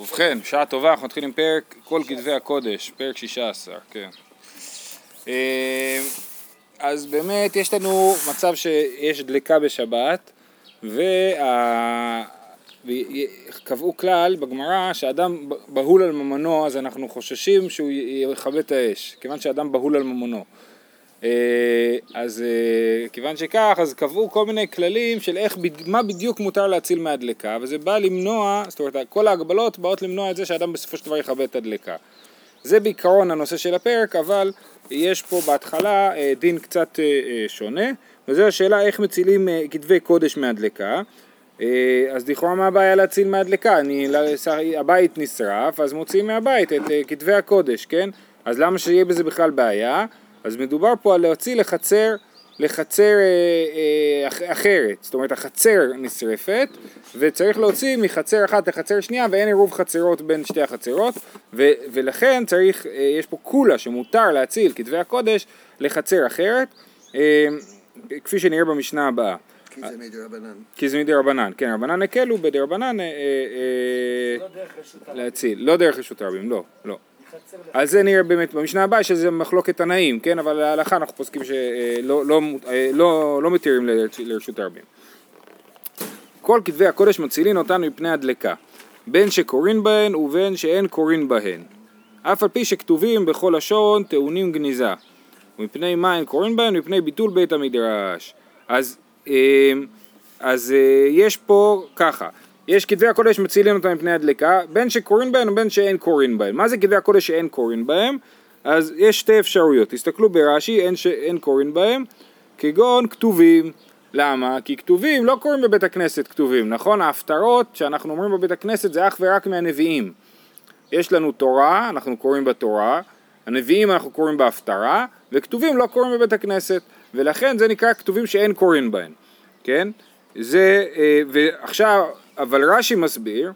ובכן, שעה טובה, אנחנו מתחילים פרק כל כתבי הקודש, פרק 16, כן. אה, אז באמת יש לנו מצב שיש דלקה בשבת, וקבעו כלל בגמרא שאדם בהול על ממונו, אז אנחנו חוששים שהוא יכבה את האש, כיוון שאדם בהול על ממונו. אה, אז אה, כיוון שכך, אז קבעו כל מיני כללים של איך, מה בדיוק מותר להציל מהדלקה, וזה בא למנוע, זאת אומרת, כל ההגבלות באות למנוע את זה שאדם בסופו של דבר יכבה את הדלקה. זה בעיקרון הנושא של הפרק, אבל יש פה בהתחלה אה, דין קצת שונה, וזו השאלה איך מצילים כתבי קודש מהדלקה. אז לכאורה מה הבעיה להציל מהדלקה? אני, הבית נשרף, אז מוציאים מהבית את כתבי הקודש, כן? אז למה שיהיה בזה בכלל בעיה? אז מדובר פה על להוציא לחצר, לחצר אה, אה, אחרת, זאת אומרת החצר נשרפת וצריך להוציא מחצר אחת לחצר שנייה ואין עירוב חצרות בין שתי החצרות ו, ולכן צריך, אה, יש פה קולה שמותר להציל כתבי הקודש לחצר אחרת אה, כפי שנראה במשנה הבאה. כי זה מדי רבנן. כי זה מדי רבנן, כן, רבנן הקלו בדי רבנן אה, אה, לא. להציל, לא דרך רשות הרבים, לא, לא. על זה נראה באמת במשנה הבאה שזה מחלוקת תנאים, כן? אבל להלכה אנחנו פוסקים שלא לא, לא, לא מתירים לרשות הרבים. כל כתבי הקודש מצילין אותנו מפני הדלקה, בין שקורין בהן ובין שאין קורין בהן. אף על פי שכתובים בכל לשון טעונים גניזה. ומפני מה אין קורין בהן? מפני ביטול בית המדרש. אז, אה, אז אה, יש פה ככה, יש כתבי הקודש מצילים אותם מפני הדלקה, בין שקוראים בהם ובין שאין קוראים בהם. מה זה כתבי הקודש שאין קוראים בהם? אז יש שתי אפשרויות, תסתכלו ברש"י, אין, שאין קוראים בהם, כגון כתובים. למה? כי כתובים לא קוראים בבית הכנסת כתובים, נכון? ההפטרות שאנחנו אומרים בבית הכנסת זה אך ורק מהנביאים. יש לנו תורה, אנחנו קוראים בתורה, הנביאים אנחנו קוראים בהפטרה, וכתובים לא קוראים בבית הכנסת, ולכן זה נקרא כתובים שאין קוראים בהם, כן? זה, אה, ועכשיו אבל רש"י מסביר,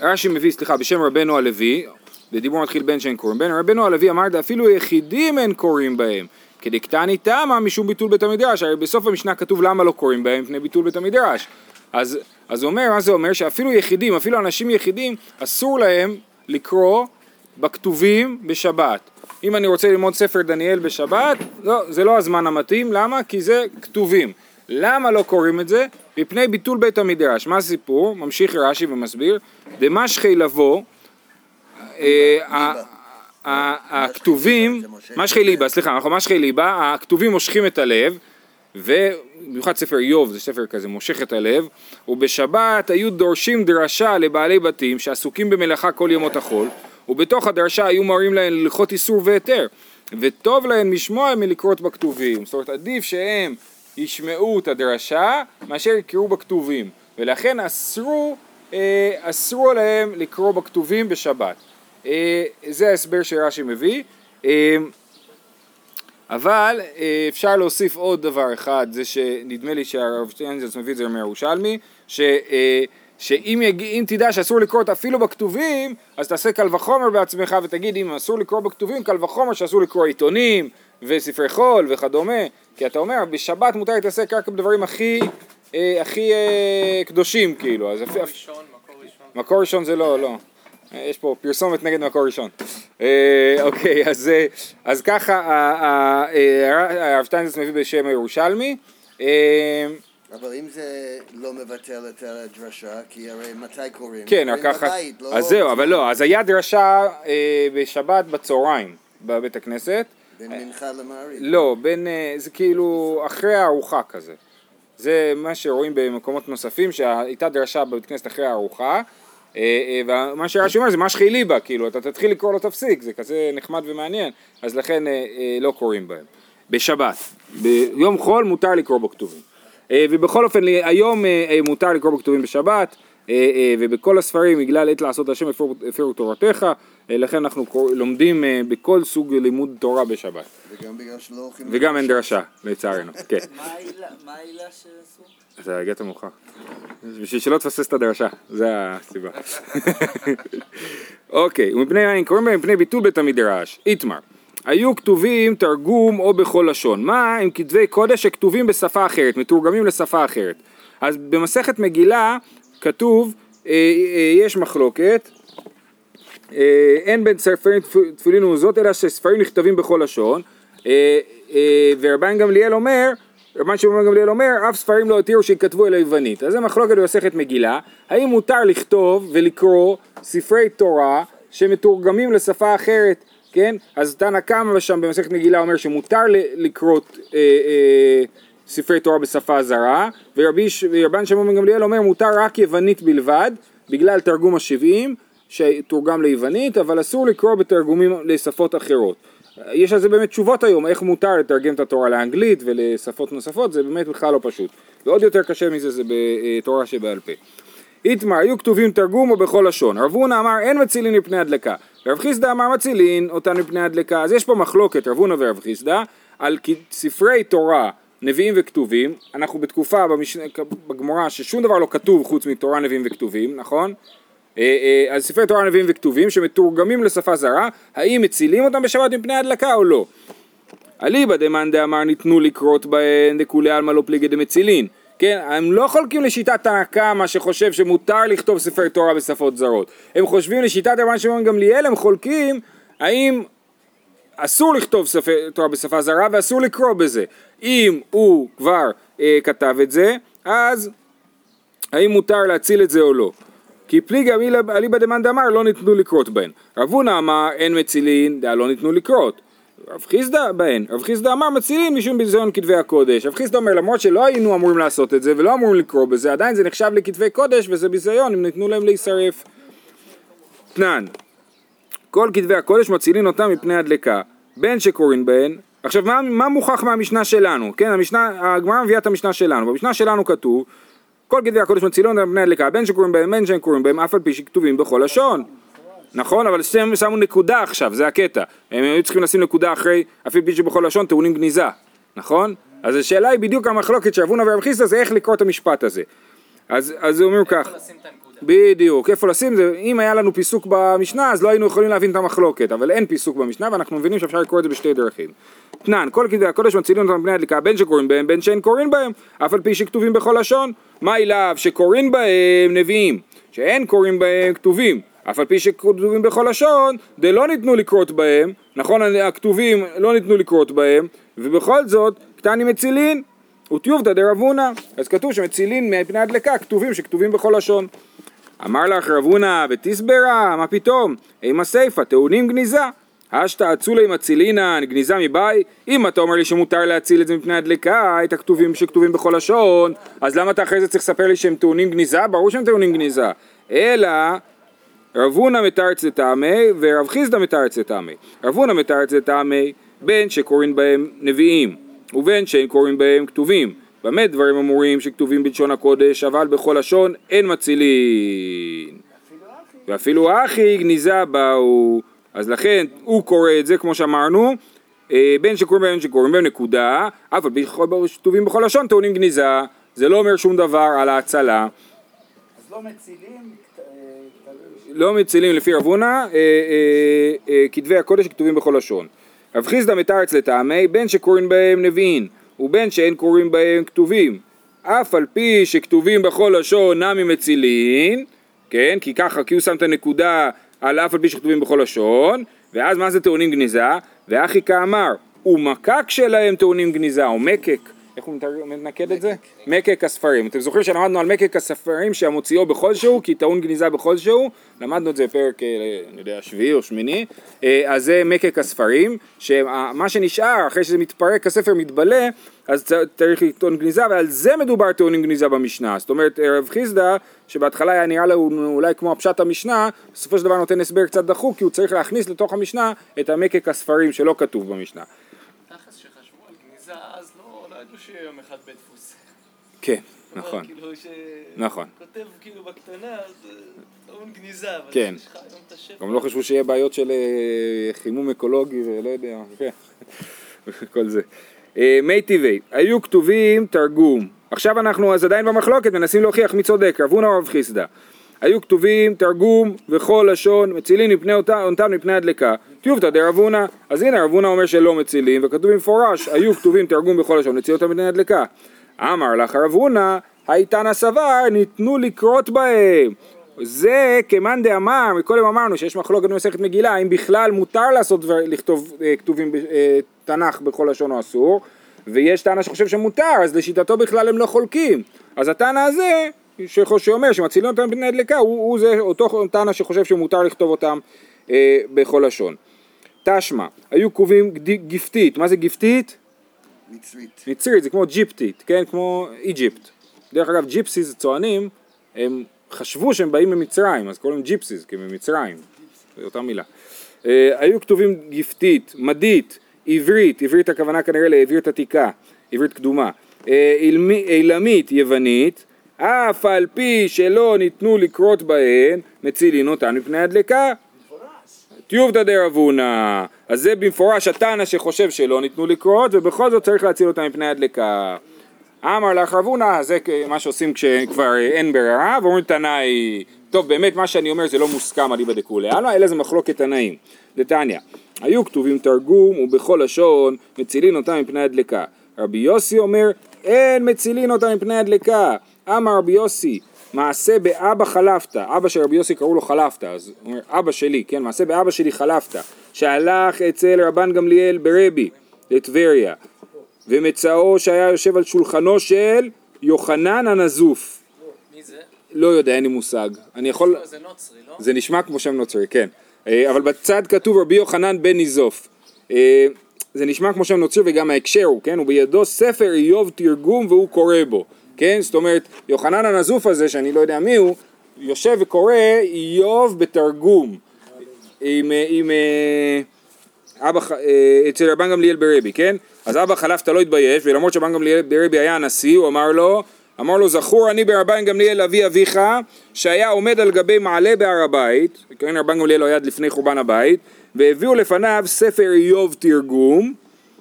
רש"י מביא, סליחה, בשם רבנו הלוי, בדיבור מתחיל בין שאין קוראים בהם, רבנו הלוי אמר אפילו יחידים אין קוראים בהם, כדקטני תמה משום ביטול בית המדרש, הרי בסוף המשנה כתוב למה לא קוראים בהם מפני ביטול בית המדרש. אז, אז הוא אומר, מה זה אומר? שאפילו יחידים, אפילו אנשים יחידים, אסור להם לקרוא בכתובים בשבת. אם אני רוצה ללמוד ספר דניאל בשבת, לא, זה לא הזמן המתאים, למה? כי זה כתובים. למה לא קוראים את זה? מפני ביטול בית המדרש. מה הסיפור? ממשיך רש"י ומסביר, דמשכי לבוא, אה, הכתובים, משכי ליבה, סליחה, אנחנו משכי ליבה, הכתובים מושכים את הלב, ובמיוחד ספר איוב זה ספר כזה מושך את הלב, ובשבת היו דורשים דרשה לבעלי בתים שעסוקים במלאכה כל ימות החול, ובתוך הדרשה היו מראים להם ללכות איסור והיתר, וטוב להם לשמוע מלקרות בכתובים, זאת אומרת עדיף שהם ישמעו את הדרשה מאשר יקראו בכתובים. ולכן אסרו, אה, אסרו עליהם לקרוא בכתובים בשבת. אה, זה ההסבר שרש"י מביא. אה, אבל אה, אפשר להוסיף עוד דבר אחד זה שנדמה לי שהרב שטיינזלס מביא את זה מירושלמי ש... אה, שאם יג... תדע שאסור לקרוא את אפילו בכתובים, אז תעשה קל וחומר בעצמך ותגיד אם אסור לקרוא בכתובים, קל וחומר שאסור לקרוא עיתונים וספרי חול וכדומה, כי אתה אומר בשבת מותר להתעסק רק בדברים הכי, אה, הכי אה, קדושים כאילו, אז מקור ראשון, מקור ראשון. מקור ראשון זה לא, לא. אה, יש פה פרסומת נגד מקור ראשון. אה, אוקיי, אז, אה, אז ככה אה, הרב שטיינזס מביא בשם הירושלמי. אה, אבל אם זה לא מבטל את הדרשה, כי הרי מתי קוראים? כן, רק ככה, לא- אז זהו, אבל לא, אז היה דרשה אה, בשבת בצהריים בבית הכנסת. בין מנחה למעריב. לא, בין, אה, זה כאילו אחרי הארוחה כזה. זה מה שרואים במקומות נוספים, שהייתה דרשה בבית כנסת אחרי הארוחה, אה, אה, ומה שרש"י אומר זה מה שחילי בה, כאילו, אתה תתחיל לקרוא לו תפסיק, זה כזה נחמד ומעניין, אז לכן לא קוראים בהם. בשבת, ביום חול מותר לקרוא בו כתובים. ובכל אופן, היום מותר לקרוא בו כתובים בשבת, ובכל הספרים, בגלל עת לעשות השם הפרו תורתך, לכן אנחנו לומדים בכל סוג לימוד תורה בשבת. וגם בגלל שלא הולכים... וגם אין דרשה, לצערנו, כן. מה העילה- שאסור? אתה הגעת מאוחר. בשביל שלא תפספס את הדרשה, זה הסיבה. אוקיי, ומפני אין קוראים בהם מפני ביטול בית המדרש. איתמר. היו כתובים תרגום או בכל לשון. מה עם כתבי קודש שכתובים בשפה אחרת, מתורגמים לשפה אחרת? אז במסכת מגילה כתוב אה, אה, יש מחלוקת, אה, אין בין ספרים תפ- תפילין ומזוזות אלא שספרים נכתבים בכל לשון ורבן גמליאל אומר רבן שמעון גמליאל אומר אף ספרים לא התירו שיכתבו אלא יוונית. אז זה מחלוקת במסכת מגילה האם מותר לכתוב ולקרוא ספרי תורה שמתורגמים לשפה אחרת כן? אז תנא קמא שם במסכת מגילה אומר שמותר לקרוא אה, אה, ספרי תורה בשפה זרה ורבן שמעון בן גמליאל אומר מותר רק יוונית בלבד בגלל תרגום השבעים שתורגם ליוונית אבל אסור לקרוא בתרגומים לשפות אחרות. יש על זה באמת תשובות היום איך מותר לתרגם את התורה לאנגלית ולשפות נוספות זה באמת בכלל לא פשוט. ועוד יותר קשה מזה זה בתורה שבעל פה. איתמר היו כתובים תרגום או בכל לשון. רב הונא אמר אין מצילין מפני הדלקה. רב חיסדא אמר מצילין אותן מפני הדלקה. אז יש פה מחלוקת רב הונא ורב חיסדא על ספרי תורה נביאים וכתובים אנחנו בתקופה במשנה, בגמרא ששום דבר לא כתוב חוץ מתורה נביאים וכתובים נכון? אה, אה, אז ספרי תורה נביאים וכתובים שמתורגמים לשפה זרה האם מצילים אותם בשבת מפני הדלקה או לא? אליבא דמאן דאמר ניתנו לקרות בהן דכולי עלמא לא פליגי דמצילין כן, הם לא חולקים לשיטת תנא קמא שחושב שמותר לכתוב ספרי תורה בשפות זרות. הם חושבים לשיטת רבן שמעון גמליאל הם חולקים האם אסור לכתוב ספר תורה בשפה זרה ואסור לקרוא בזה. אם הוא כבר אה, כתב את זה אז האם מותר להציל את זה או לא? כי פליגה אליבא דמאן דאמר לא ניתנו לקרות בהן. רב הונא אמר אין מצילין דא לא ניתנו לקרות. רב חיסדא בהן, רב חיסדא אמר מצילין משום ביזיון כתבי הקודש. רב חיסדא אומר למרות שלא היינו אמורים לעשות את זה ולא אמורים לקרוא בזה עדיין זה נחשב לכתבי קודש וזה ביזיון אם ניתנו להם להישרף. תנן כל כתבי הקודש מצילין אותם מפני הדלקה. בין שקוראים בהן עכשיו מה, מה מוכח מהמשנה שלנו? כן המשנה הגמרא מביאה את המשנה שלנו. במשנה שלנו כתוב כל כתבי הקודש מצילון מפני הדלקה. בין שקוראים בהם בין שאין קוראים בהם אף על פי שכתובים בכל לשון. נכון? אבל הם שמו נקודה עכשיו זה הקטע. הם היו צריכים לשים נקודה אחרי אף על פי שבכל לשון טעונים גניזה. נכון? אז השאלה היא בדיוק המחלוקת שאבונה ורב חיסדא זה איך לקרוא את המשפט הזה. אז, אז הוא אומר כך. בדיוק, איפה לשים זה, אם היה לנו פיסוק במשנה אז לא היינו יכולים להבין את המחלוקת, אבל אין פיסוק במשנה ואנחנו מבינים שאפשר לקרוא את זה בשתי דרכים. תנן, כל כתבי הקודש מצילין אותם מפני הדלקה בין שקוראים בהם בין שאין קוראים בהם, אף על פי שכתובים בכל לשון. מה אליו שקוראים בהם נביאים, שאין קוראים בהם כתובים, אף על פי שכתובים בכל לשון, דלא ניתנו לקרות בהם, נכון הכתובים לא ניתנו לקרות בהם, ובכל זאת, קטני מצילין, וטיובתא דרב הונא, אז כתוב שמצילין מפני הדלקה כתובים שכתובים בכל לשון. אמר לך רב הונא ותסברה, מה פתאום? אימה הסיפא, טעונים גניזה. אשתא אצולי מצילינן, גניזה מבאי, אם אתה אומר לי שמותר להציל את זה מפני הדלקה, את הכתובים שכתובים בכל לשון, אז למה אתה אחרי זה צריך לספר לי שהם טעונים גניזה? ברור שהם טעונים גניזה. אלא רב הונא מתרץ לטעמי ורב חיסדא מתרץ לטעמי. רב הונא מתרץ לטעמי בין שקוראים בהם נביאים ובין שאין קוראים בהם כתובים. במה דברים אמורים שכתובים בלשון הקודש אבל בכל לשון אין מצילין. ואפילו אחי גניזה באו אז לכן הוא קורא את זה כמו שאמרנו אה, בין שקוראים בהם שקוראים בהם נקודה אף על פי שכתובים בכל לשון טעונים גניזה זה לא אומר שום דבר על ההצלה אז לא מצילים, לא מצילים לפי רב הונא אה, אה, אה, כתבי הקודש שכתובים בכל לשון. רב חיסדא מתרץ לטעמי בין שקוראים בהם נביאים ובין שאין קוראים בהם כתובים. אף על פי שכתובים בכל לשון נמי מצילין כן כי ככה כי הוא שם את הנקודה על אף על פי שכתובים בכל לשון ואז מה זה טעונים גניזה? ואחי כאמר ומקק שלהם טעונים גניזה או מקק איך הוא מנקד את זה? מקק הספרים. אתם זוכרים שלמדנו על מקק הספרים שהמוציאו בכל שהוא, כי טעון גניזה בכל שהוא, למדנו את זה בפרק, אה, אני יודע, שביעי או שמיני, אה, אז זה מקק הספרים, שמה שנשאר אחרי שזה מתפרק, הספר מתבלה, אז צריך לטעון גניזה, ועל זה מדובר טעונים גניזה במשנה. זאת אומרת, אה, רב חיסדא, שבהתחלה היה נראה לו אולי כמו הפשט המשנה, בסופו של דבר נותן הסבר קצת דחוק, כי הוא צריך להכניס לתוך המשנה את המקק הספרים שלא כתוב במשנה. תכלס שחשבו על גניזה אז ידעו שיום אחד בית דפוס. כן, נכון. כאילו ש... נכון. כותב כאילו בקטנה, אז אה, טעון גניזה, אבל כן. יש לך היום את השפע. גם לא חשבו שיהיה בעיות של אה, חימום אקולוגי ולא יודע, כן, כל זה. אה, מי טבעי, היו כתובים תרגום. עכשיו אנחנו אז עדיין במחלוקת מנסים להוכיח מי צודק, רב הונא או רב חיסדא. היו כתובים תרגום וכל לשון מצילין מפני אותם מפני הדלקה. טיובתא דרב הונא, אז הנה רב הונא אומר שלא מצילים וכתוב במפורש היו כתובים תרגום בכל לשון מציל אותם מפני הדלקה. אמר לך רב הונא הייתנא סבר ניתנו לקרות בהם זה כמאן דאמר, מקודם אמרנו שיש מחלוקת במסכת מגילה, אם בכלל מותר לעשות דבר, לכתוב אה, כתובים בתנ"ך בכל לשון או אסור, ויש טענה שחושב שמותר, אז לשיטתו בכלל הם לא חולקים. אז הטענה הזה, שאומר שמצילים אותם מפני הדלקה, הוא, הוא זה אותו טענה שחושב שמותר לכתוב אותם אה, בכל לשון. תשמע, היו קובעים גיפתית, מה זה גיפתית? מצרית. מצרית, זה כמו ג'יפטית, כן? כמו איג'יפט. דרך אגב, ג'יפסיס, צוענים, הם חשבו שהם באים ממצרים, אז קוראים ג'יפסיס, כי ממצרים, זו אותה מילה. אה, היו כתובים גיפתית, מדית, עברית, עברית הכוונה כנראה לעברית עתיקה, עברית קדומה, אה, אילמי- אילמית, יוונית, אף על פי שלא ניתנו לקרות בהן, מצילין אותן מפני הדלקה. טיובדא דרבונה, אז זה במפורש התנא שחושב שלא ניתנו לקרות ובכל זאת צריך להציל אותם מפני הדלקה. אמר לך רבונה, זה מה שעושים כשכבר אה, אין ברירה, ואומרים תנאי, טוב באמת מה שאני אומר זה לא מוסכם אליבא דכולי עלמא, אלא זה מחלוקת תנאים. דתניא, היו כתובים תרגום ובכל לשון מצילין אותם מפני הדלקה. רבי יוסי אומר אין מצילין אותם מפני הדלקה. אמר רבי יוסי מעשה באבא חלפת, אבא של רבי יוסי קראו לו חלפת, אז הוא אומר אבא שלי, כן, מעשה באבא שלי חלפת, שהלך אצל רבן גמליאל ברבי לטבריה, ומצאו שהיה יושב על שולחנו של יוחנן הנזוף. מי זה? לא יודע, אין לי מושג. אני יכול... לא, זה נוצרי, לא? זה נשמע כמו שם נוצרי, כן. אה, אבל בצד כתוב רבי יוחנן בן ניזוף. אה, זה נשמע כמו שם נוצרי וגם ההקשר הוא, כן? הוא בידו ספר איוב תרגום והוא קורא בו, כן? זאת אומרת, יוחנן הנזוף הזה, שאני לא יודע מי הוא, יושב וקורא איוב בתרגום. עם, אה, עם אה, אבא, אה, אצל רבן גמליאל ברבי, כן? אז אבא חלפת לא התבייש, ולמרות שרבן גמליאל ברבי היה הנשיא, הוא אמר לו, אמר לו, זכור אני ברבן גמליאל אבי אביך, שהיה עומד על גבי מעלה בהר הבית, כן, רבן גמליאל הוא היה עד לפני חורבן הבית, והביאו לפניו ספר איוב תרגום,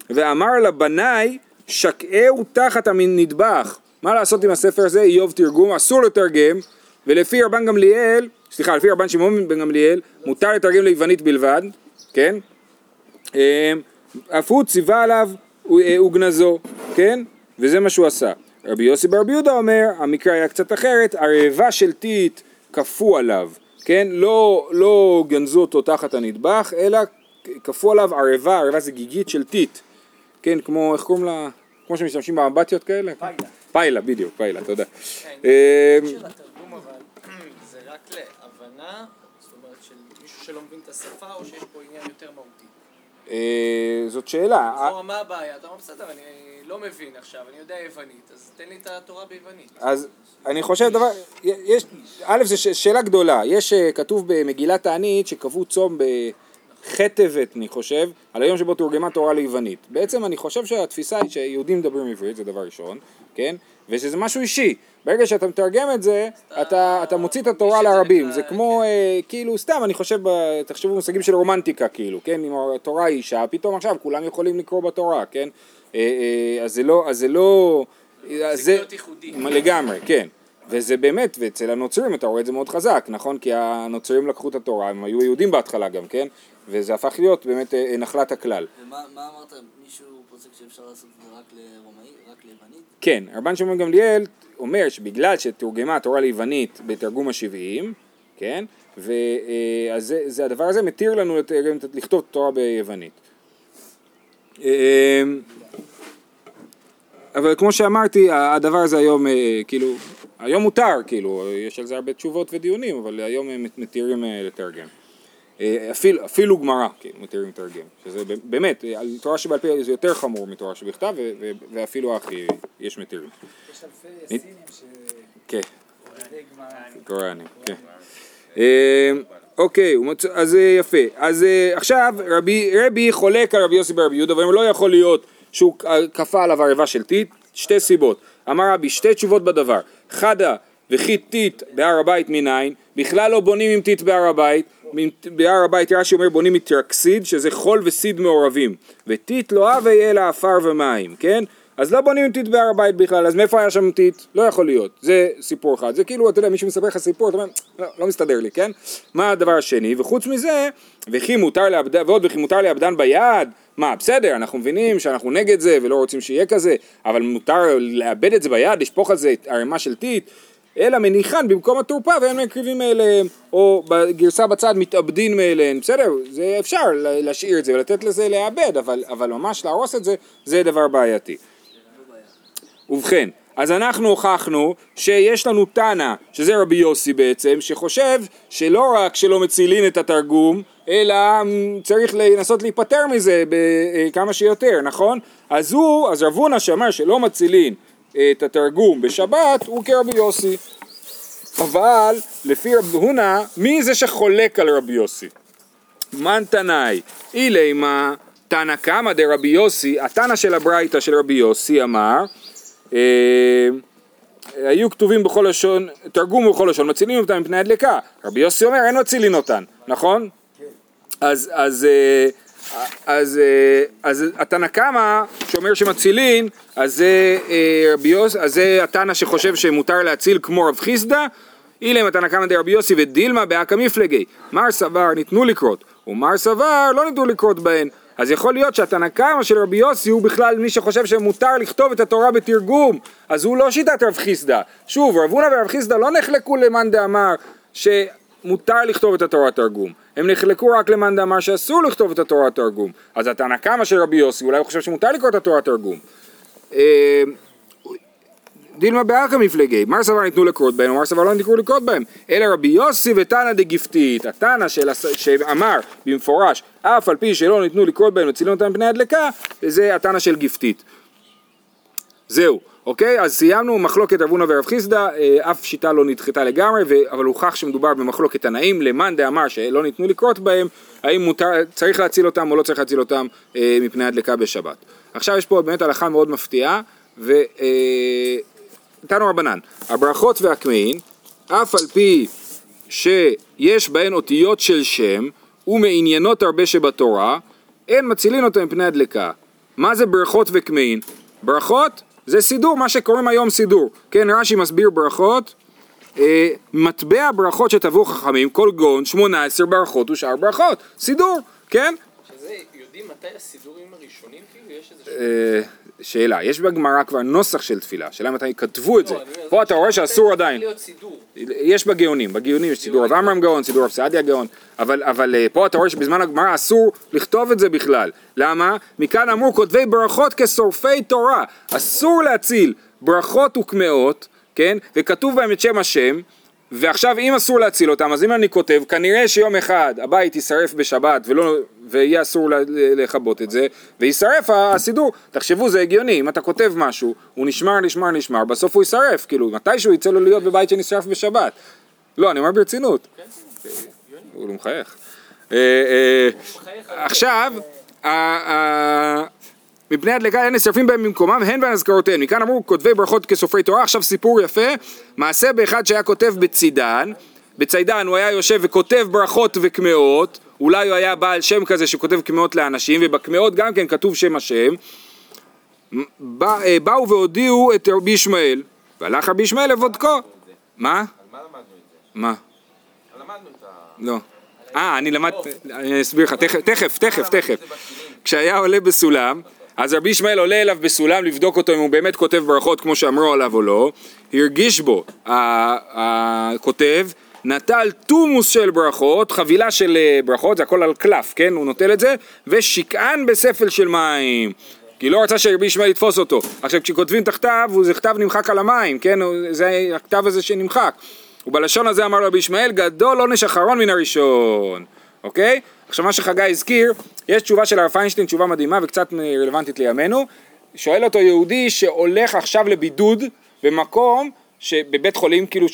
ואמר לבניי, שקעהו תחת המטבח. מה לעשות עם הספר הזה, איוב תרגום, אסור לתרגם, ולפי רבן גמליאל, סליחה, לפי רבן שמעון בן גמליאל, מותר לתרגם ליוונית בלבד, כן? אה, אף הוא ציווה עליו אה, וגנזו, כן? וזה מה שהוא עשה. רבי יוסי ברבי יהודה אומר, המקרה היה קצת אחרת, הרעבה של טיט כפו עליו, כן? לא, לא גנזו אותו תחת הנטבח, אלא כפו עליו ערבה, ערבה זה גיגית של טיט, כן? כמו, איך קוראים לה? כמו שמשתמשים באמבטיות כאלה? פיילה. פיילה, בדיוק, פיילה, תודה. כן, אה, של התרגום אבל זה רק להבנה, זאת אומרת של מישהו שלא מבין את השפה או שיש פה עניין יותר מהותי. אה, זאת שאלה. מה הבעיה? אתה אומר בסדר, אני לא מבין עכשיו, אני יודע יוונית, אז תן לי את התורה ביוונית. אז אני חושב דבר, יש, א' זו שאלה גדולה, יש אה, כתוב במגילת תענית שקבעו צום בח' טבת אני חושב, על היום שבו תורגמה תורה ליוונית. בעצם אני חושב שהתפיסה היא שיהודים מדברים עברית, זה דבר ראשון, כן? ושזה משהו אישי. ברגע שאתה מתרגם את זה, אתה, אתה מוציא את התורה לרבים. נקרא, זה כמו, אה, כאילו, סתם, אני חושב, תחשבו במושגים של רומנטיקה, כאילו, כן? אם התורה היא אישה, פתאום עכשיו כולם יכולים לקרוא בתורה, כן? אה, אה, אז זה לא, אז זה לא... אז זה להיות ייחודי. לגמרי, כן. וזה באמת, ואצל הנוצרים אתה רואה את זה מאוד חזק, נכון? כי הנוצרים לקחו את התורה, הם היו יהודים בהתחלה גם, כן? וזה הפך להיות באמת אה, נחלת הכלל. ומה מה אמרת, מישהו לעשות את זה רק ליוונית? כן, רבן שמעון גמליאל אומר שבגלל שתורגמה התורה ליוונית בתרגום השבעים, כן? ואז זה, זה הדבר הזה מתיר לנו לתרגם- לכתוב את התורה ביוונית. אה, אבל כמו שאמרתי, הדבר הזה היום, אה, כאילו, היום מותר, כאילו, יש על זה הרבה תשובות ודיונים, אבל היום הם מתירים אה, לתרגם. אה, אפילו, אפילו גמרא, כן, מתירים לתרגם, שזה באמת, אה, על תורה שבעל פה זה יותר חמור מתורה שבכתב, ו- ואפילו הכי יש מתירים. יש אלפי סינים ש... כן. קוראנים, כן. אה, אוקיי, אז יפה. אז עכשיו רבי, רבי חולק על רבי יוסי ברבי יהודה ואומר לא יכול להיות שהוא כפה עליו ערבה של טיט, שתי סיבות. אמר רבי שתי תשובות בדבר. חדה וכי טיט בהר הבית מניין, בכלל לא בונים עם טיט בהר הבית, בהר הבית רש"י אומר בונים מטרקסיד שזה חול וסיד מעורבים, וטיט לא הווה אלא עפר ומים, כן? אז לא בונים עם טיט בהר הבית בכלל, אז מאיפה היה שם טיט? לא יכול להיות, זה סיפור אחד, זה כאילו, אתה יודע, מישהו מספר לך סיפור, אתה אומר, לא, לא מסתדר לי, כן? מה הדבר השני? וחוץ מזה, וכי מותר לאבדן, ועוד וכי מותר לאבדן ביד, מה, בסדר, אנחנו מבינים שאנחנו נגד זה ולא רוצים שיהיה כזה, אבל מותר לאבד את זה ביד, לשפוך על זה ערימה של טיט, אלא מניחן במקום התורפה והם מקריבים מאליהם, או בגרסה בצד מתאבדין מאליהן, בסדר, זה אפשר להשאיר את זה ולתת לזה להיאבד, אבל, אבל ממש להרוס את זה, זה דבר בעייתי. ובכן, אז אנחנו הוכחנו שיש לנו תנא, שזה רבי יוסי בעצם, שחושב שלא רק שלא מצילין את התרגום, אלא צריך לנסות להיפטר מזה כמה שיותר, נכון? אז הוא, אז רב הונא שאמר שלא מצילין את התרגום בשבת, הוא כרבי יוסי. אבל לפי רב הונא, מי זה שחולק על רבי יוסי? מן תנאי, אילי מה תנא קמא דרבי יוסי, התנא של הברייתא של רבי יוסי אמר אה, היו כתובים בכל לשון, תרגום בכל לשון, מצילים אותם מפני הדלקה. רבי יוסי אומר, אין מצילין אותן, נכון? אז, אז, אה, אז, אה, אז התנא קמא שאומר שמצילין, אז זה רבי יוסי, אז זה התנא שחושב שמותר להציל כמו רב חיסדא, אילם התנא קמא דרבי יוסי ודילמה באקא מפלגי, מר סבר ניתנו לקרות, ומר סבר לא ניתנו לקרות בהן. אז יכול להיות שהתנא קמא של רבי יוסי הוא בכלל מי שחושב שמותר לכתוב את התורה בתרגום, אז הוא לא שיטת רב חיסדא. שוב, רב הונא ורב חיסדא לא נחלקו למאן דאמר שמותר לכתוב את התורה תרגום. הם נחלקו רק למאן דאמר שאסור לכתוב את התורה תרגום. אז התנא קמא של רבי יוסי אולי הוא חושב שמותר לקרוא את התורה תרגום. אה, דילמה בארכה מפלגי, מר סבר ניתנו לקרות בהם, ומר סבר לא ניתנו לקרות בהם, אלא רבי יוסי ותנא דגיפתית, התנא שאמר במפורש, אף על פי שלא ניתנו לקרות בהם וצילום אותם מפני הדלקה, זה התנא של גיפתית. זהו, אוקיי? אז סיימנו מחלוקת רב הונא ורב חיסדא, אה, אף שיטה לא נדחתה לגמרי. אבל הוכח שמדובר במחלוקת תנאים, למאן דאמר שלא ניתנו לקרות בהם, האם מותר, צריך להציל אותם או לא צריך להציל אותם אה, מפני הדלקה בשבת. עכשיו יש פה באמת הלכה מאוד מפתיעה, ו... אה, תנו רבנן, הברכות והקמעין, אף על פי שיש בהן אותיות של שם ומעניינות הרבה שבתורה, אין מצילין אותם מפני הדלקה. מה זה ברכות וקמעין? ברכות זה סידור, מה שקוראים היום סידור. כן, רש"י מסביר ברכות, אה, מטבע ברכות שטבעו חכמים, כל גאון, שמונה עשר ברכות ושאר ברכות, סידור, כן? יודעים מתי הסידורים הראשונים, כאילו, יש איזה... אה, שאלה, יש בגמרא כבר נוסח של תפילה, שאלה מתי כתבו את זה, לא, פה אתה רואה שאסור עדיין. יש בגאונים, בגאונים יש סידור רב עמרם גאון, סידור רב סעדיה גאון, אבל, אבל אה, פה אתה רואה שבזמן הגמרא אסור לכתוב את זה בכלל, למה? מכאן אמרו כותבי ברכות כשורפי תורה, אסור להציל ברכות וקמעות, כן? וכתוב בהם את שם השם, ועכשיו אם אסור להציל אותם, אז אם אני כותב, כנראה שיום אחד הבית יישרף בשבת ולא, ויהיה אסור לכבות את זה, ויישרף הסידור. תחשבו, זה הגיוני, אם אתה כותב משהו, הוא נשמר, נשמר, נשמר, בסוף הוא יישרף, כאילו, מתישהו יצא לו להיות בבית שנשרף בשבת. לא, אני אומר ברצינות. הוא לא מחייך. אה, אה, עכשיו, מפני הדלקה אין נשרפים בהם במקומם והן בהזכרותיהן. מכאן אמרו כותבי ברכות כסופרי תורה, עכשיו סיפור יפה, מעשה באחד שהיה כותב בצידן, בצידן הוא היה יושב וכותב ברכות וקמעות, אולי הוא היה בעל שם כזה שכותב קמעות לאנשים, ובקמעות גם כן כתוב שם השם, בא, אה, באו והודיעו את רבי ישמעאל, והלך רבי ישמעאל לבודקו. מה? מה למדנו את זה? מה? למדנו את ה... לא. אה, אני למד... אני אסביר לך, תכף, תכף, תכף, תכף. כשהיה עולה בסולם, אז רבי ישמעאל עולה אליו בסולם לבדוק אותו אם הוא באמת כותב ברכות כמו שאמרו עליו או לא, הרגיש בו הכותב, נטל תומוס של ברכות, חבילה של אה, ברכות, זה הכל על קלף, כן? הוא נוטל את זה, ושקען בספל של מים. כי לא רצה שרבי ישמעאל יתפוס אותו. עכשיו כשכותבים תחתיו, הוא- זה כתב נמחק על המים, כן? זה הכתב הזה שנמחק. ובלשון הזה אמר רבי ישמעאל, גדול עונש אחרון מן הראשון. אוקיי? עכשיו מה שחגי הזכיר, יש תשובה של הרב פיינשטיין, תשובה מדהימה וקצת רלוונטית לימינו. שואל אותו יהודי שהולך עכשיו לבידוד במקום, בבית חולים כאילו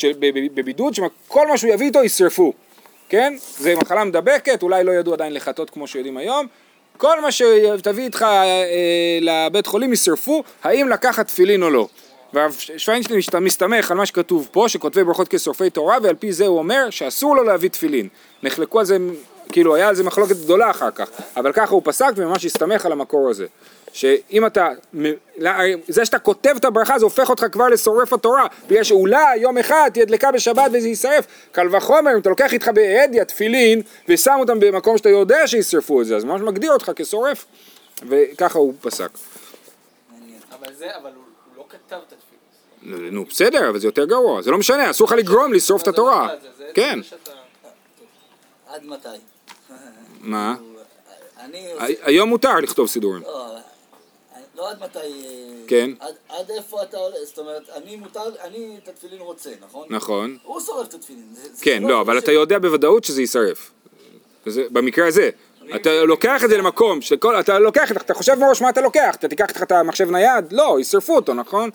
בבידוד, שכל מה שהוא יביא איתו ישרפו. כן? זה מחלה מדבקת, אולי לא ידעו עדיין לחטות כמו שיודעים היום. כל מה שתביא איתך אה, לבית חולים ישרפו, האם לקחת תפילין או לא. והרב שוויינשטיין מסתמך על מה שכתוב פה, שכותבי ברכות כשורפי תורה, ועל פי זה הוא אומר שאסור לו להביא תפילין. נחלקו על זה, כאילו היה על זה מחלוקת גדולה אחר כך, אבל ככה הוא פסק וממש הסתמך על המקור הזה. שאם אתה, לא, זה שאתה כותב את הברכה זה הופך אותך כבר לשורף התורה, בגלל שאולי יום אחד תהיה דלקה בשבת וזה יישרף. קל וחומר אם אתה לוקח איתך בהדיא תפילין ושם אותם במקום שאתה יודע שישרפו את זה, אז ממש מגדיר אותך כשורף, וככה הוא פסק. אבל זה, אבל הוא לא כתב את התפילה. זאת נו בסדר, אבל זה יותר גרוע, זה לא משנה, אסור לך לגרום לשרוף את התורה. זה כן. עד מתי? מה? אני... היום מותר לכתוב סידורים. לא, לא עד מתי... אה, כן. עד, עד איפה אתה עולה? זאת אומרת, אני מותר, אני את התפילין רוצה, נכון? נכון. הוא שורף את התפילין. זה- זה כן, לא, אבל ש- אתה יודע בוודאות שזה יישרף. וזה- במקרה הזה. אתה לוקח את זה למקום, שכל, אתה לוקח, אתה חושב מראש מה אתה לוקח, אתה תיקח איתך את המחשב נייד? לא, ישרפו אותו, נכון?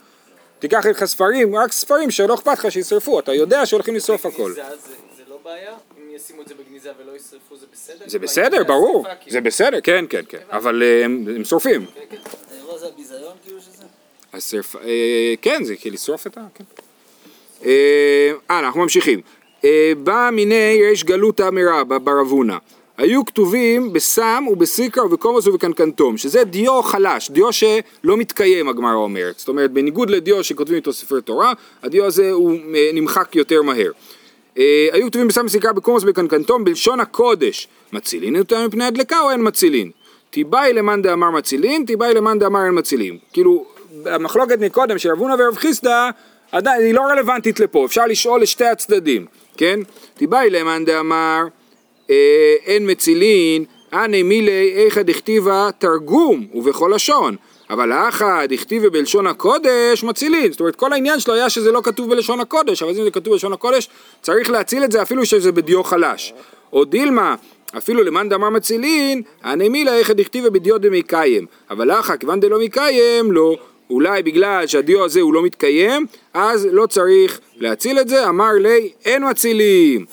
תיקח איתך ספרים, רק ספרים שלא אכפת לך שישרפו, אתה יודע שהולכים לשרוף הכל. זה זה לא בעיה? ישימו את זה בגניזה ולא ישרפו זה בסדר? זה בסדר, ברור, כאילו. זה בסדר, כן, כן, כן, אבל אה, הם שורפים. האירוע זה הביזיון כאילו שזה? אה, כן, זה כאילו לשרוף את ה... כן. אה, הלאה, אנחנו ממשיכים. אה, בא מיני ריש גלותא מרבא ברבונה. היו כתובים בסם ובסיקרא ובקומוס ובקנקנטום, שזה דיו חלש, דיו שלא מתקיים, הגמרא אומרת. זאת אומרת, בניגוד לדיו שכותבים איתו ספרי תורה, הדיו הזה הוא אה, נמחק יותר מהר. אה, היו כתובים בסם ובסיקרא בקומוס ובקנקנטום בלשון הקודש. מצילין אותם מפני הדלקה או אין מצילין? תיבאי למאן דאמר מצילין, תיבאי למאן דאמר אין מצילין. כאילו, המחלוקת מקודם של רב הונא ורב חיסדא, היא לא רלוונטית לפה, אפשר לשאול לשתי הצדדים, כן? תיבאי למאן דאמר אה, אין מצילין, אנא מילי איכא דכתיבה תרגום ובכל לשון. אבל האחא דכתיבה בלשון הקודש מצילין. זאת אומרת, כל העניין שלו היה שזה לא כתוב בלשון הקודש, אבל אם זה כתוב בלשון הקודש, צריך להציל את זה אפילו שזה בדיו חלש. או דילמה, אפילו למאן דאמר מצילין, הנמילה איך דכתיבה בדיו דמקיים. אבל אחא, כיוון דלא מקיים, לא. אולי בגלל שהדיו הזה הוא לא מתקיים, אז לא צריך להציל את זה, אמר לי, אין מצילים.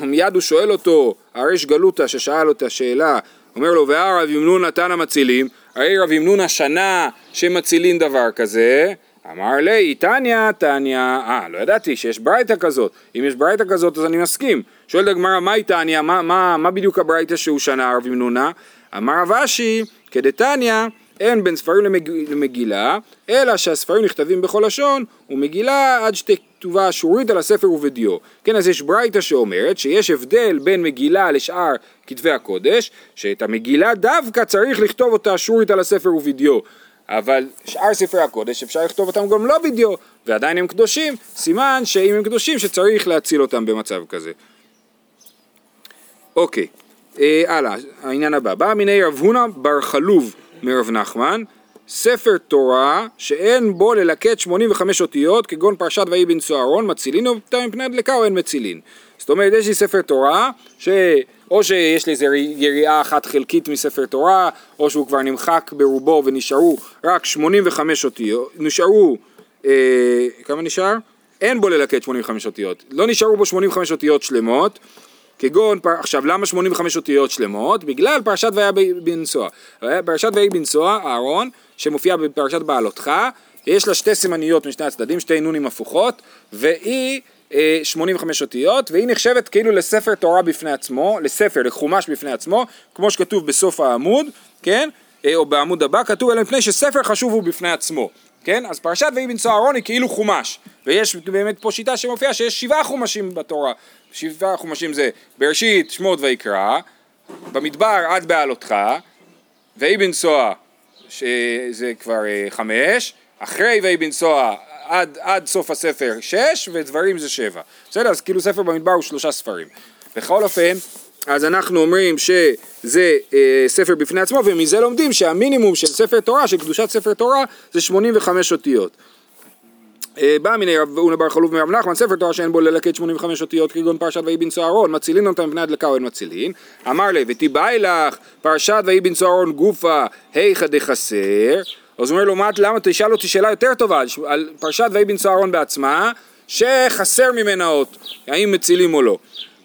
מיד הוא שואל אותו, הריש גלותא ששאל אותה שאלה, אומר לו, והרב ימנון נתן המצילים, הרי רב ימנון השנה שמצילים דבר כזה, אמר לי, תניא, תניא, אה, לא ידעתי שיש ברייתא כזאת, אם יש ברייתא כזאת אז אני מסכים. שואלת הגמרא, מהי תניא, מה, מה, מה בדיוק הברייתא שהוא שנה רב ימנונה? אמר רב אשי, כדתניא, אין בין ספרים למג... למגילה, אלא שהספרים נכתבים בכל לשון, ומגילה עד שתכתובה אשורית על הספר ובדיו. כן, אז יש ברייתא שאומרת שיש הבדל בין מגילה לשאר כתבי הקודש, שאת המגילה דווקא צריך לכתוב אותה אשורית על הספר ובדיו. אבל שאר ספרי הקודש אפשר לכתוב אותם גם לא בדיו, ועדיין הם קדושים, סימן שאם הם קדושים שצריך להציל אותם במצב כזה. אוקיי, אה, הלאה, העניין הבא. בא מיני רב הונא בר חלוב מרב נחמן, ספר תורה שאין בו ללקט 85 אותיות כגון פרשת ויהי בנשוא אהרון, מצילין אותה מפני הדלקה או אין מצילין. זאת אומרת, יש לי ספר תורה, ש... או שיש לי איזה יריעה אחת חלקית מספר תורה, או שהוא כבר נמחק ברובו ונשארו רק 85 אותיות, נשארו, אה, כמה נשאר? אין בו ללקט 85 אותיות, לא נשארו בו 85 אותיות שלמות, כגון. עכשיו למה 85 אותיות שלמות? בגלל פרשת והיה בנשוא. פרשת ויהי בנשוא, אהרון, שמופיע בפרשת בעלותך, יש לה שתי סימניות משני הצדדים, שתי נונים הפוכות, והיא אה, 85 אותיות, והיא נחשבת כאילו לספר תורה בפני עצמו, לספר, לחומש בפני עצמו, כמו שכתוב בסוף העמוד, כן? אה, או בעמוד הבא, כתוב אלא מפני שספר חשוב הוא בפני עצמו. כן? אז פרשת ויהי בנשוא אהרון היא כאילו חומש, ויש באמת פה שיטה שמופיעה שיש שבעה חומשים בתורה, שבעה חומשים זה בראשית, שמות ויקרא, במדבר עד בעלותך, ויהי בנשוא שזה כבר אה, חמש, אחרי ויהי בנשוא עד, עד סוף הספר שש, ודברים זה שבע. בסדר? אז כאילו ספר במדבר הוא שלושה ספרים. בכל אופן, אז אנחנו אומרים שזה אה, ספר בפני עצמו, ומזה לומדים שהמינימום של ספר תורה, של קדושת ספר תורה, זה 85 אותיות. אה, בא מיני רב אונה בר חלוב מרב נחמן, ספר תורה שאין בו ללקט 85 אותיות כגון פרשת ויהי בנשוא אהרון, מצילין אותם מפני הדלקה או אין מצילין. אמר לי, ותיבאי לך פרשת ויהי בנשוא אהרון גופה, היכא דחסר. אז הוא אומר לו, מה, למה תשאל אותי שאלה יותר טובה על פרשת ויהי בנשוא אהרון בעצמה, שחסר ממנה אות, האם מצילים או לא.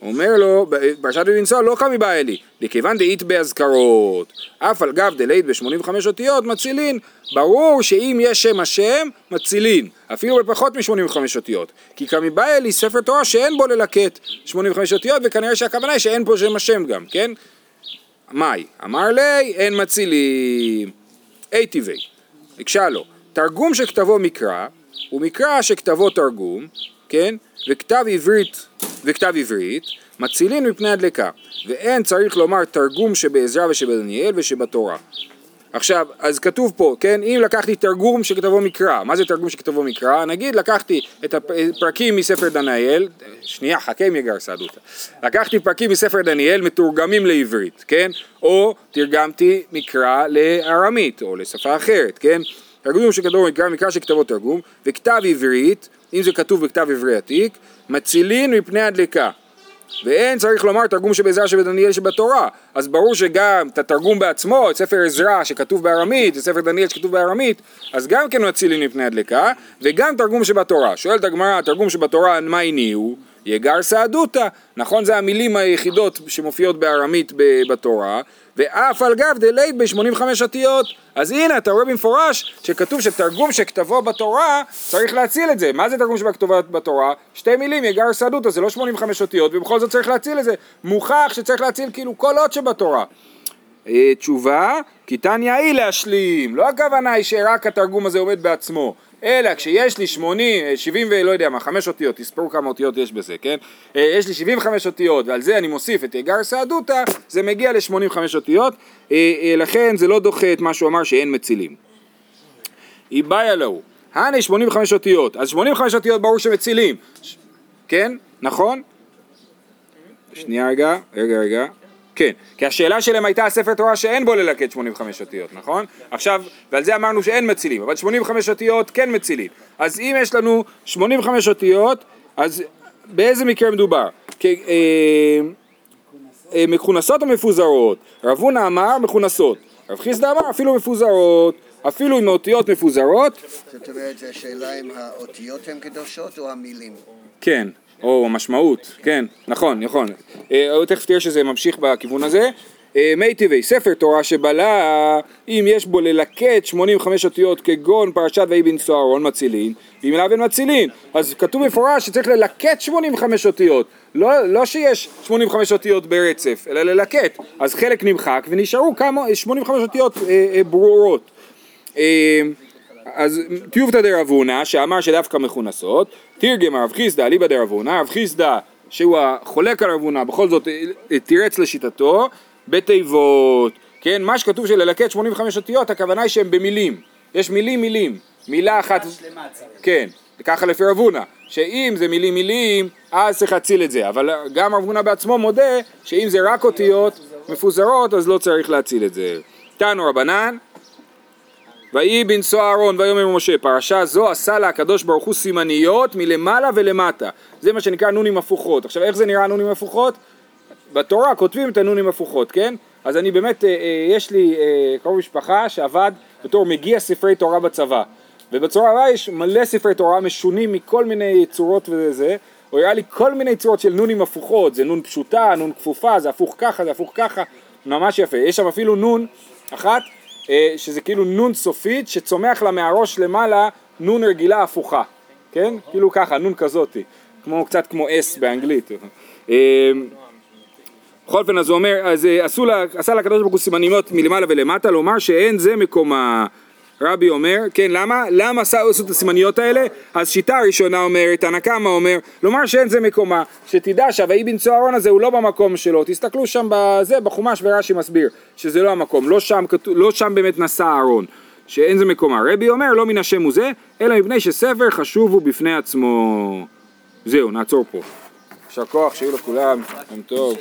אומר לו, פרשת בנשוא לא קמי בא אלי, לכיוון דאית באזכרות, אף על גב דלית ב-85 אותיות מצילין, ברור שאם יש שם השם, מצילין, אפילו בפחות מ-85 אותיות, כי קמי בא אלי ספר תורה שאין בו ללקט 85 אותיות, וכנראה שהכוונה היא שאין פה שם השם גם, כן? מאי, אמר לי, אין מצילים, אי טבעי, הקשה לו, תרגום שכתבו מקרא, ומקרא שכתבו תרגום, כן? וכתב עברית, וכתב עברית, מצילין מפני הדלקה, ואין צריך לומר תרגום שבעזרא ושבדניאל ושבתורה. עכשיו, אז כתוב פה, כן, אם לקחתי תרגום שכתבו מקרא, מה זה תרגום שכתבו מקרא? נגיד לקחתי את הפרקים מספר דניאל, שנייה, חכה עם יגר סעדותא. לקחתי פרקים מספר דניאל מתורגמים לעברית, כן? או תרגמתי מקרא לארמית, או לשפה אחרת, כן? תרגום שכתבו מקרא, מקרא שכתבו תרגום, וכתב עברית, אם זה כתוב בכתב עברי עתיק, מצילין מפני הדלקה. ואין צריך לומר תרגום שבעזרה שבדניאל שבתורה אז ברור שגם את התרגום בעצמו, את ספר עזרא שכתוב בארמית, את ספר דניאל שכתוב בארמית אז גם כן מצילין מפני הדלקה וגם תרגום שבתורה שואלת הגמרא, התרגום שבתורה מה הניעו? יגר סעדותא נכון זה המילים היחידות שמופיעות בארמית בתורה ואף על גב דלית ב-85 אותיות. אז הנה אתה רואה במפורש שכתוב שתרגום שכתבו בתורה צריך להציל את זה. מה זה תרגום שכתבו בתורה? שתי מילים יגר סעדותא זה לא 85 אותיות ובכל זאת צריך להציל את זה. מוכח שצריך להציל כאילו כל אות שבתורה. אה, תשובה, כי תניא היא להשלים, לא הכוונה היא שרק התרגום הזה עומד בעצמו, אלא כשיש לי 80, 70 ולא יודע מה, 5 אותיות, תספרו כמה אותיות יש בזה, כן? אה, יש לי 75 אותיות ועל זה אני מוסיף את אגר סעדותא, זה מגיע ל-85 אותיות, אה, לכן זה לא דוחה את מה שהוא אמר שאין מצילים. איבאיה לו, הנה 85 אותיות, אז 85 אותיות ברור שמצילים, כן? נכון? שנייה רגע, רגע רגע, כן, כי השאלה שלהם הייתה ספר תורה שאין בו ללקט 85 אותיות, נכון? עכשיו, ועל זה אמרנו שאין מצילים, אבל 85 אותיות כן מצילים. אז אם יש לנו 85 אותיות, אז באיזה מקרה מדובר? כ, אה, אה, מכונסות או מפוזרות? רב הונא אמר מכונסות, רב חיסדא אמר אפילו מפוזרות, אפילו עם האותיות מפוזרות. זאת אומרת, השאלה אם האותיות הן קדושות או המילים? כן. או המשמעות, כן, נכון, נכון. אה, תכף תראה שזה ממשיך בכיוון הזה. אה, מי טבעי, ספר תורה שבלה, אם יש בו ללקט 85 אותיות כגון פרשת ויהי בן סוהרון מצילין, ואם אליו אין מצילין, אז כתוב מפורש שצריך ללקט 85 אותיות, לא, לא שיש 85 אותיות ברצף, אלא ללקט, אז חלק נמחק ונשארו כמה, 85 אותיות אה, אה, ברורות. אה, אז טיובתא דרב הונא שאמר שדווקא מכונסות, תרגם הרב חיסדא אליבא דרב הונא, הרב חיסדא שהוא החולק על רב הונא בכל זאת אה, תירץ לשיטתו בתיבות, כן, מה שכתוב של ללקט 85 אותיות הכוונה היא שהם במילים, יש מילים מילים, מילה אחת, כן, ככה לפי רב הונא, שאם זה מילים מילים אז צריך להציל את זה, אבל גם רב הונא בעצמו מודה שאם זה רק אותיות מפוזרות אז לא צריך להציל את זה. תנו רבנן ויהי בנשוא אהרון ויאמר משה פרשה זו עשה לה הקדוש ברוך הוא סימניות מלמעלה ולמטה. זה מה שנקרא נונים הפוכות. עכשיו איך זה נראה נונים הפוכות? בתורה כותבים את הנונים הפוכות כן? אז אני באמת אה, אה, יש לי אה, קרוב משפחה שעבד בתור מגיע ספרי תורה בצבא. ובצורה הבאה יש מלא ספרי תורה משונים מכל מיני צורות וזה הוא הראה לי כל מיני צורות של נונים הפוכות. זה נון פשוטה, נון כפופה, זה הפוך ככה, זה הפוך ככה. ממש יפה. יש שם אפילו נון אחת שזה כאילו נון סופית שצומח לה מהראש למעלה נון רגילה הפוכה, כן? כאילו ככה, נון כזאתי, כמו, קצת כמו אס באנגלית. אה, בכל אופן אז הוא אומר, אז אה, עשו לה, עשה לה הקדוש ברוך הוא סימניות מלמעלה ולמטה, לומר שאין זה מקומה רבי אומר, כן למה? למה עשו את הסימניות האלה? אז שיטה ראשונה אומרת, תנא קמא אומר, לומר שאין זה מקומה, שתדע שהוואי בנצוא אהרון הזה הוא לא במקום שלו, תסתכלו שם בזה, בחומש ורש"י מסביר, שזה לא המקום, לא שם, לא שם באמת נשא אהרון, שאין זה מקומה. רבי אומר, לא מן השם הוא זה, אלא מפני שספר חשוב הוא בפני עצמו. זהו, נעצור פה. יישר כוח, שיהיו לכולם, יום טוב.